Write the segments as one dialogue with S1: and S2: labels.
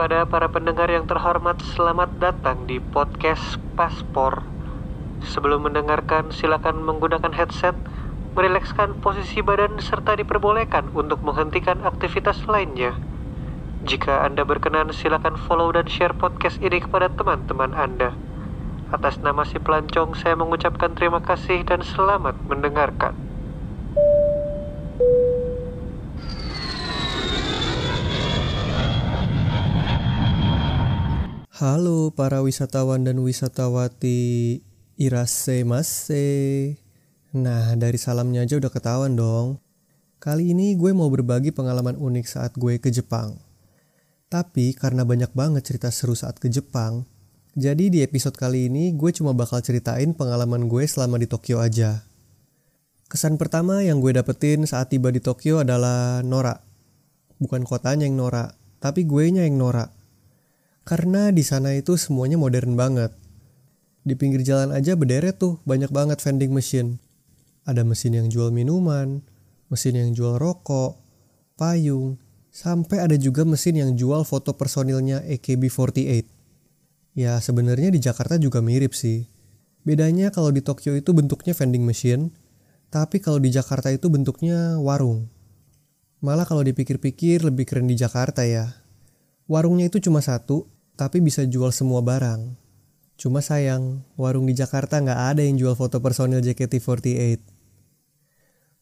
S1: kepada para pendengar yang terhormat, selamat datang di podcast Paspor. Sebelum mendengarkan, silakan menggunakan headset, merilekskan posisi badan, serta diperbolehkan untuk menghentikan aktivitas lainnya. Jika Anda berkenan, silakan follow dan share podcast ini kepada teman-teman Anda. Atas nama si pelancong, saya mengucapkan terima kasih dan selamat mendengarkan.
S2: Halo para wisatawan dan wisatawati Irase Mase. Nah, dari salamnya aja udah ketahuan dong. Kali ini gue mau berbagi pengalaman unik saat gue ke Jepang. Tapi karena banyak banget cerita seru saat ke Jepang, jadi di episode kali ini gue cuma bakal ceritain pengalaman gue selama di Tokyo aja. Kesan pertama yang gue dapetin saat tiba di Tokyo adalah norak. Bukan kotanya yang norak, tapi gue nya yang norak karena di sana itu semuanya modern banget. Di pinggir jalan aja berderet tuh banyak banget vending machine. Ada mesin yang jual minuman, mesin yang jual rokok, payung, sampai ada juga mesin yang jual foto personilnya AKB48. Ya sebenarnya di Jakarta juga mirip sih. Bedanya kalau di Tokyo itu bentuknya vending machine, tapi kalau di Jakarta itu bentuknya warung. Malah kalau dipikir-pikir lebih keren di Jakarta ya. Warungnya itu cuma satu, tapi bisa jual semua barang. Cuma sayang, warung di Jakarta nggak ada yang jual foto personil JKT48.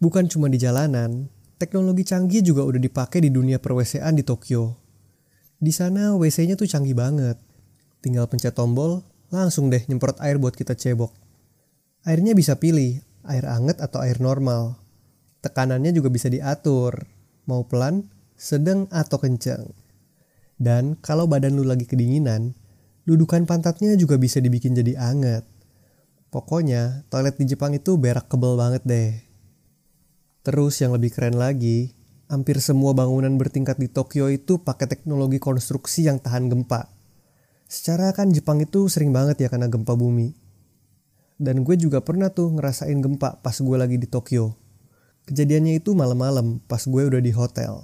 S2: Bukan cuma di jalanan, teknologi canggih juga udah dipakai di dunia perwesean di Tokyo. Di sana WC-nya tuh canggih banget. Tinggal pencet tombol, langsung deh nyemprot air buat kita cebok. Airnya bisa pilih, air anget atau air normal. Tekanannya juga bisa diatur, mau pelan, sedang atau kencang. Dan kalau badan lu lagi kedinginan, dudukan pantatnya juga bisa dibikin jadi anget. Pokoknya, toilet di Jepang itu berak kebel banget deh. Terus yang lebih keren lagi, hampir semua bangunan bertingkat di Tokyo itu pakai teknologi konstruksi yang tahan gempa. Secara kan Jepang itu sering banget ya kena gempa bumi. Dan gue juga pernah tuh ngerasain gempa pas gue lagi di Tokyo. Kejadiannya itu malam-malam pas gue udah di hotel.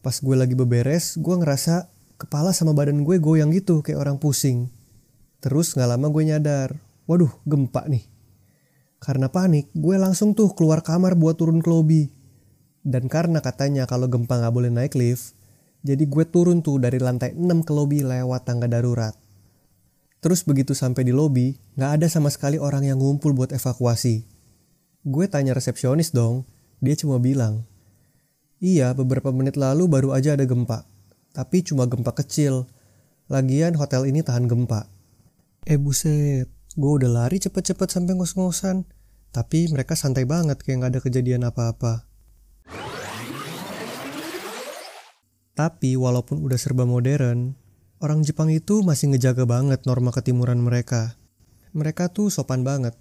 S2: Pas gue lagi beberes, gue ngerasa kepala sama badan gue goyang gitu kayak orang pusing. Terus gak lama gue nyadar, waduh gempa nih. Karena panik, gue langsung tuh keluar kamar buat turun ke lobby. Dan karena katanya kalau gempa gak boleh naik lift, jadi gue turun tuh dari lantai 6 ke lobby lewat tangga darurat. Terus begitu sampai di lobby, gak ada sama sekali orang yang ngumpul buat evakuasi. Gue tanya resepsionis dong, dia cuma bilang, Iya, beberapa menit lalu baru aja ada gempa tapi cuma gempa kecil. Lagian hotel ini tahan gempa. Eh buset, gue udah lari cepet-cepet sampai ngos-ngosan. Tapi mereka santai banget kayak gak ada kejadian apa-apa. Tapi walaupun udah serba modern, orang Jepang itu masih ngejaga banget norma ketimuran mereka. Mereka tuh sopan banget.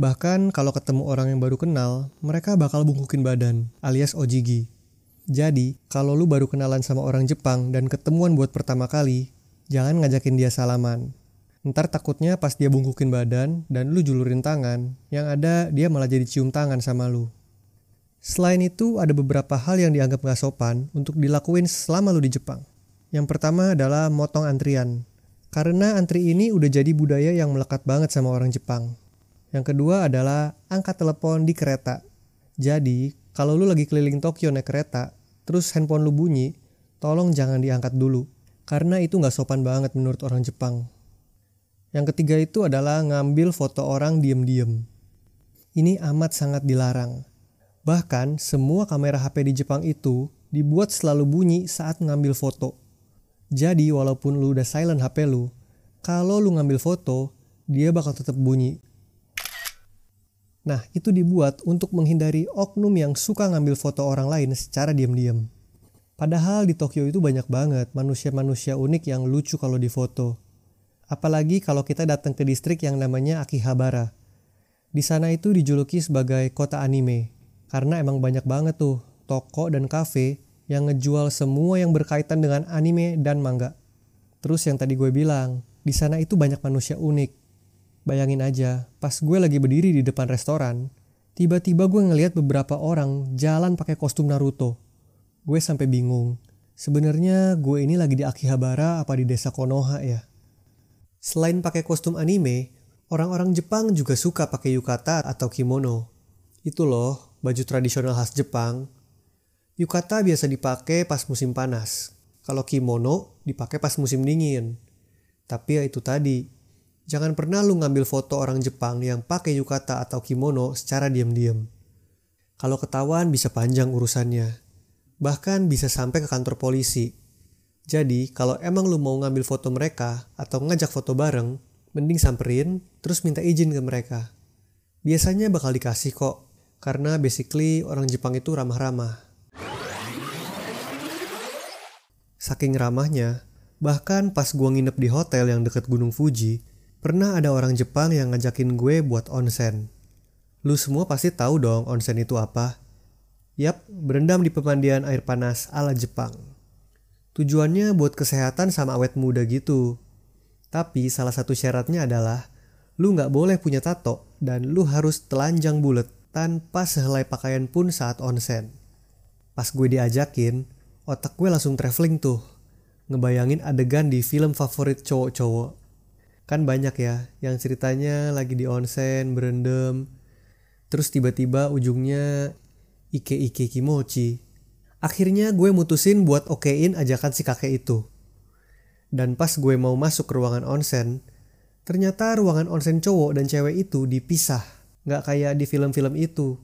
S2: Bahkan kalau ketemu orang yang baru kenal, mereka bakal bungkukin badan, alias ojigi. Jadi, kalau lu baru kenalan sama orang Jepang dan ketemuan buat pertama kali, jangan ngajakin dia salaman. Ntar takutnya pas dia bungkukin badan dan lu julurin tangan, yang ada dia malah jadi cium tangan sama lu. Selain itu, ada beberapa hal yang dianggap gak sopan untuk dilakuin selama lu di Jepang. Yang pertama adalah motong antrian. Karena antri ini udah jadi budaya yang melekat banget sama orang Jepang. Yang kedua adalah angkat telepon di kereta. Jadi, kalau lu lagi keliling Tokyo naik kereta, terus handphone lu bunyi, tolong jangan diangkat dulu. Karena itu nggak sopan banget menurut orang Jepang. Yang ketiga itu adalah ngambil foto orang diem-diem. Ini amat sangat dilarang. Bahkan semua kamera HP di Jepang itu dibuat selalu bunyi saat ngambil foto. Jadi walaupun lu udah silent HP lu, kalau lu ngambil foto, dia bakal tetap bunyi. Nah, itu dibuat untuk menghindari oknum yang suka ngambil foto orang lain secara diam-diam. Padahal di Tokyo itu banyak banget manusia-manusia unik yang lucu kalau difoto. Apalagi kalau kita datang ke distrik yang namanya Akihabara. Di sana itu dijuluki sebagai kota anime. Karena emang banyak banget tuh toko dan kafe yang ngejual semua yang berkaitan dengan anime dan manga. Terus yang tadi gue bilang, di sana itu banyak manusia unik Bayangin aja, pas gue lagi berdiri di depan restoran, tiba-tiba gue ngeliat beberapa orang jalan pakai kostum Naruto. Gue sampai bingung, Sebenarnya gue ini lagi di Akihabara apa di desa Konoha ya. Selain pakai kostum anime, orang-orang Jepang juga suka pakai yukata atau kimono. Itu loh, baju tradisional khas Jepang. Yukata biasa dipakai pas musim panas. Kalau kimono dipakai pas musim dingin. Tapi ya itu tadi, jangan pernah lu ngambil foto orang Jepang yang pakai yukata atau kimono secara diam-diam. Kalau ketahuan bisa panjang urusannya. Bahkan bisa sampai ke kantor polisi. Jadi kalau emang lu mau ngambil foto mereka atau ngajak foto bareng, mending samperin terus minta izin ke mereka. Biasanya bakal dikasih kok, karena basically orang Jepang itu ramah-ramah. Saking ramahnya, bahkan pas gua nginep di hotel yang deket Gunung Fuji, pernah ada orang Jepang yang ngajakin gue buat onsen. Lu semua pasti tahu dong onsen itu apa. Yap, berendam di pemandian air panas ala Jepang. Tujuannya buat kesehatan sama awet muda gitu. Tapi salah satu syaratnya adalah lu nggak boleh punya tato dan lu harus telanjang bulat tanpa sehelai pakaian pun saat onsen. Pas gue diajakin, otak gue langsung traveling tuh. Ngebayangin adegan di film favorit cowok-cowok. Kan banyak ya yang ceritanya lagi di onsen, berendam. Terus tiba-tiba ujungnya ike-ike kimochi. Akhirnya gue mutusin buat okein ajakan si kakek itu. Dan pas gue mau masuk ke ruangan onsen, ternyata ruangan onsen cowok dan cewek itu dipisah. Gak kayak di film-film itu.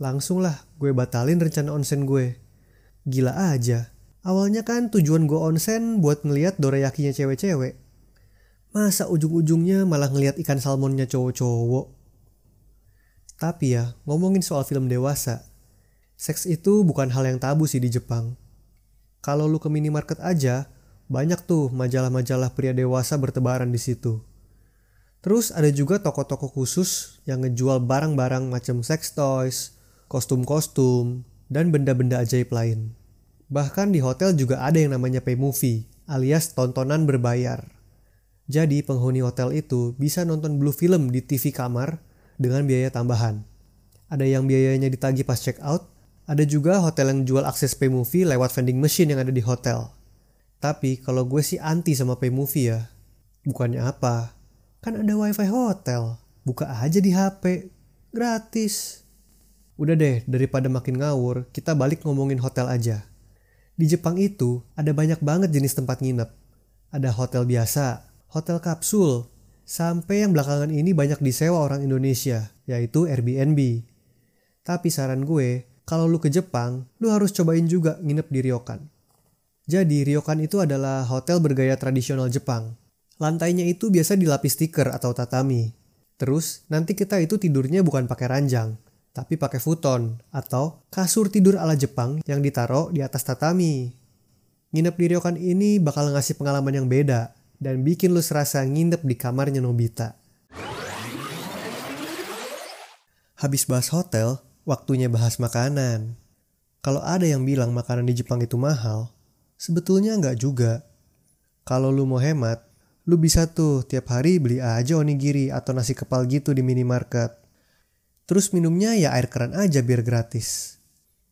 S2: Langsung lah gue batalin rencana onsen gue. Gila aja. Awalnya kan tujuan gue onsen buat ngeliat dorayakinya cewek-cewek. Masa ujung-ujungnya malah ngeliat ikan salmonnya cowok-cowok. Tapi ya, ngomongin soal film dewasa, seks itu bukan hal yang tabu sih di Jepang. Kalau lu ke minimarket aja, banyak tuh majalah-majalah pria dewasa bertebaran di situ. Terus ada juga toko-toko khusus yang ngejual barang-barang macam sex toys, kostum-kostum, dan benda-benda ajaib lain. Bahkan di hotel juga ada yang namanya pay movie, alias tontonan berbayar. Jadi penghuni hotel itu bisa nonton blue film di TV kamar dengan biaya tambahan. Ada yang biayanya ditagih pas check out, ada juga hotel yang jual akses pay movie lewat vending machine yang ada di hotel. Tapi kalau gue sih anti sama pay movie ya. Bukannya apa? Kan ada wifi hotel. Buka aja di HP. Gratis. Udah deh, daripada makin ngawur, kita balik ngomongin hotel aja. Di Jepang itu ada banyak banget jenis tempat nginep. Ada hotel biasa, hotel kapsul, Sampai yang belakangan ini banyak disewa orang Indonesia, yaitu Airbnb. Tapi saran gue, kalau lu ke Jepang, lu harus cobain juga nginep di ryokan. Jadi ryokan itu adalah hotel bergaya tradisional Jepang. Lantainya itu biasa dilapis stiker atau tatami. Terus nanti kita itu tidurnya bukan pakai ranjang, tapi pakai futon atau kasur tidur ala Jepang yang ditaruh di atas tatami. Nginep di ryokan ini bakal ngasih pengalaman yang beda dan bikin lu serasa nginep di kamarnya Nobita. Habis bahas hotel, waktunya bahas makanan. Kalau ada yang bilang makanan di Jepang itu mahal, sebetulnya nggak juga. Kalau lu mau hemat, lu bisa tuh tiap hari beli aja onigiri atau nasi kepal gitu di minimarket. Terus minumnya ya air keran aja biar gratis.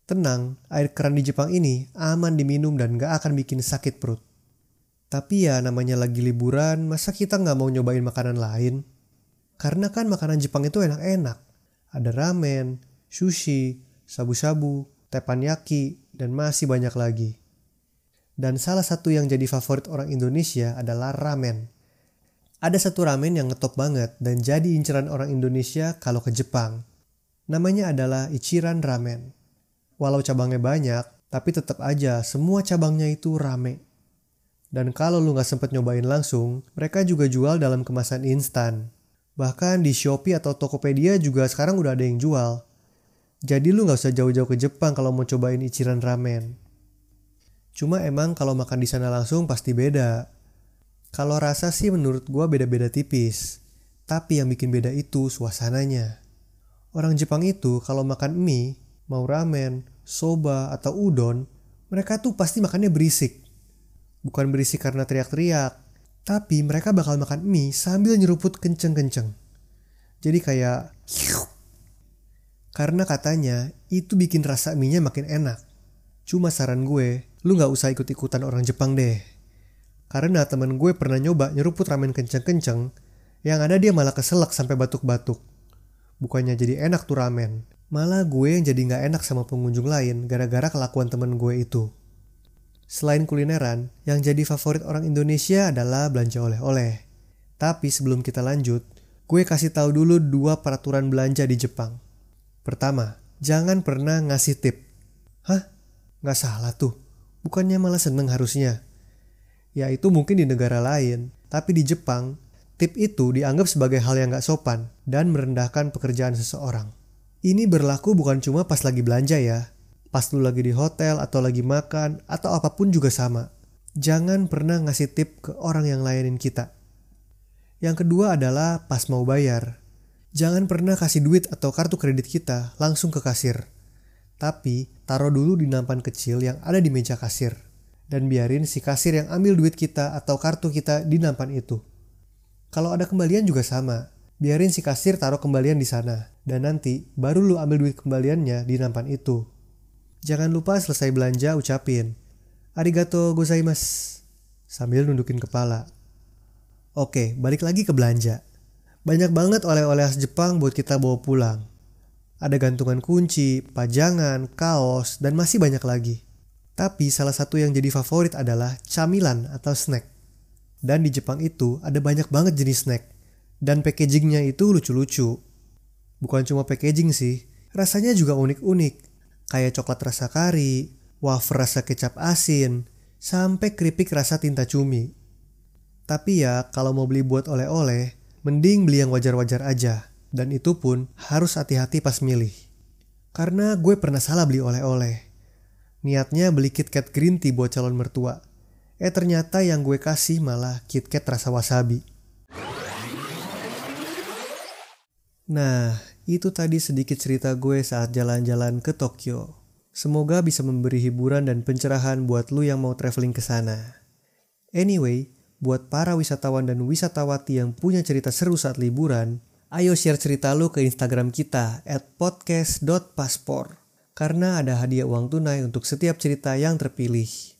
S2: Tenang, air keran di Jepang ini aman diminum dan gak akan bikin sakit perut. Tapi ya namanya lagi liburan, masa kita nggak mau nyobain makanan lain? Karena kan makanan Jepang itu enak-enak. Ada ramen, sushi, sabu-sabu, teppanyaki, dan masih banyak lagi. Dan salah satu yang jadi favorit orang Indonesia adalah ramen. Ada satu ramen yang ngetop banget dan jadi inceran orang Indonesia kalau ke Jepang. Namanya adalah Ichiran Ramen. Walau cabangnya banyak, tapi tetap aja semua cabangnya itu rame. Dan kalau lu gak sempet nyobain langsung, mereka juga jual dalam kemasan instan. Bahkan di Shopee atau Tokopedia juga sekarang udah ada yang jual. Jadi lu gak usah jauh-jauh ke Jepang kalau mau cobain Ichiran Ramen. Cuma emang kalau makan di sana langsung pasti beda. Kalau rasa sih menurut gua beda-beda tipis. Tapi yang bikin beda itu suasananya. Orang Jepang itu kalau makan mie, mau ramen, soba, atau udon, mereka tuh pasti makannya berisik. Bukan berisi karena teriak-teriak, tapi mereka bakal makan mie sambil nyeruput kenceng-kenceng. Jadi kayak karena katanya itu bikin rasa mie-nya makin enak. Cuma saran gue, lu gak usah ikut-ikutan orang Jepang deh. Karena temen gue pernah nyoba nyeruput ramen kenceng-kenceng, yang ada dia malah keselak sampai batuk-batuk. Bukannya jadi enak tuh ramen, malah gue yang jadi gak enak sama pengunjung lain gara-gara kelakuan temen gue itu. Selain kulineran, yang jadi favorit orang Indonesia adalah belanja oleh-oleh. Tapi sebelum kita lanjut, gue kasih tahu dulu dua peraturan belanja di Jepang. Pertama, jangan pernah ngasih tip. Hah? Nggak salah tuh. Bukannya malah seneng harusnya. Ya itu mungkin di negara lain. Tapi di Jepang, tip itu dianggap sebagai hal yang nggak sopan dan merendahkan pekerjaan seseorang. Ini berlaku bukan cuma pas lagi belanja ya, Pas lu lagi di hotel atau lagi makan atau apa pun juga sama. Jangan pernah ngasih tip ke orang yang layanin kita. Yang kedua adalah pas mau bayar. Jangan pernah kasih duit atau kartu kredit kita langsung ke kasir. Tapi taruh dulu di nampan kecil yang ada di meja kasir. Dan biarin si kasir yang ambil duit kita atau kartu kita di nampan itu. Kalau ada kembalian juga sama. Biarin si kasir taruh kembalian di sana. Dan nanti baru lu ambil duit kembaliannya di nampan itu. Jangan lupa selesai belanja ucapin Arigato gozaimasu sambil nundukin kepala. Oke, balik lagi ke belanja. Banyak banget oleh-oleh khas Jepang buat kita bawa pulang. Ada gantungan kunci, pajangan, kaos, dan masih banyak lagi. Tapi salah satu yang jadi favorit adalah camilan atau snack. Dan di Jepang itu ada banyak banget jenis snack. Dan packagingnya itu lucu-lucu. Bukan cuma packaging sih, rasanya juga unik-unik kayak coklat rasa kari, wafer rasa kecap asin, sampai keripik rasa tinta cumi. Tapi ya kalau mau beli buat oleh-oleh, mending beli yang wajar-wajar aja. Dan itu pun harus hati-hati pas milih. Karena gue pernah salah beli oleh-oleh. Niatnya beli KitKat green tea buat calon mertua. Eh ternyata yang gue kasih malah KitKat rasa wasabi. Nah, itu tadi sedikit cerita gue saat jalan-jalan ke Tokyo. Semoga bisa memberi hiburan dan pencerahan buat lu yang mau traveling ke sana. Anyway, buat para wisatawan dan wisatawati yang punya cerita seru saat liburan, ayo share cerita lu ke Instagram kita at podcast.paspor. Karena ada hadiah uang tunai untuk setiap cerita yang terpilih.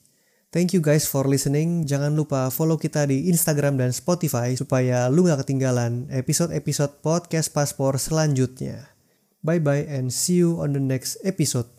S2: Thank you guys for listening. Jangan lupa follow kita di Instagram dan Spotify supaya lu gak ketinggalan episode-episode podcast paspor selanjutnya. Bye bye and see you on the next episode.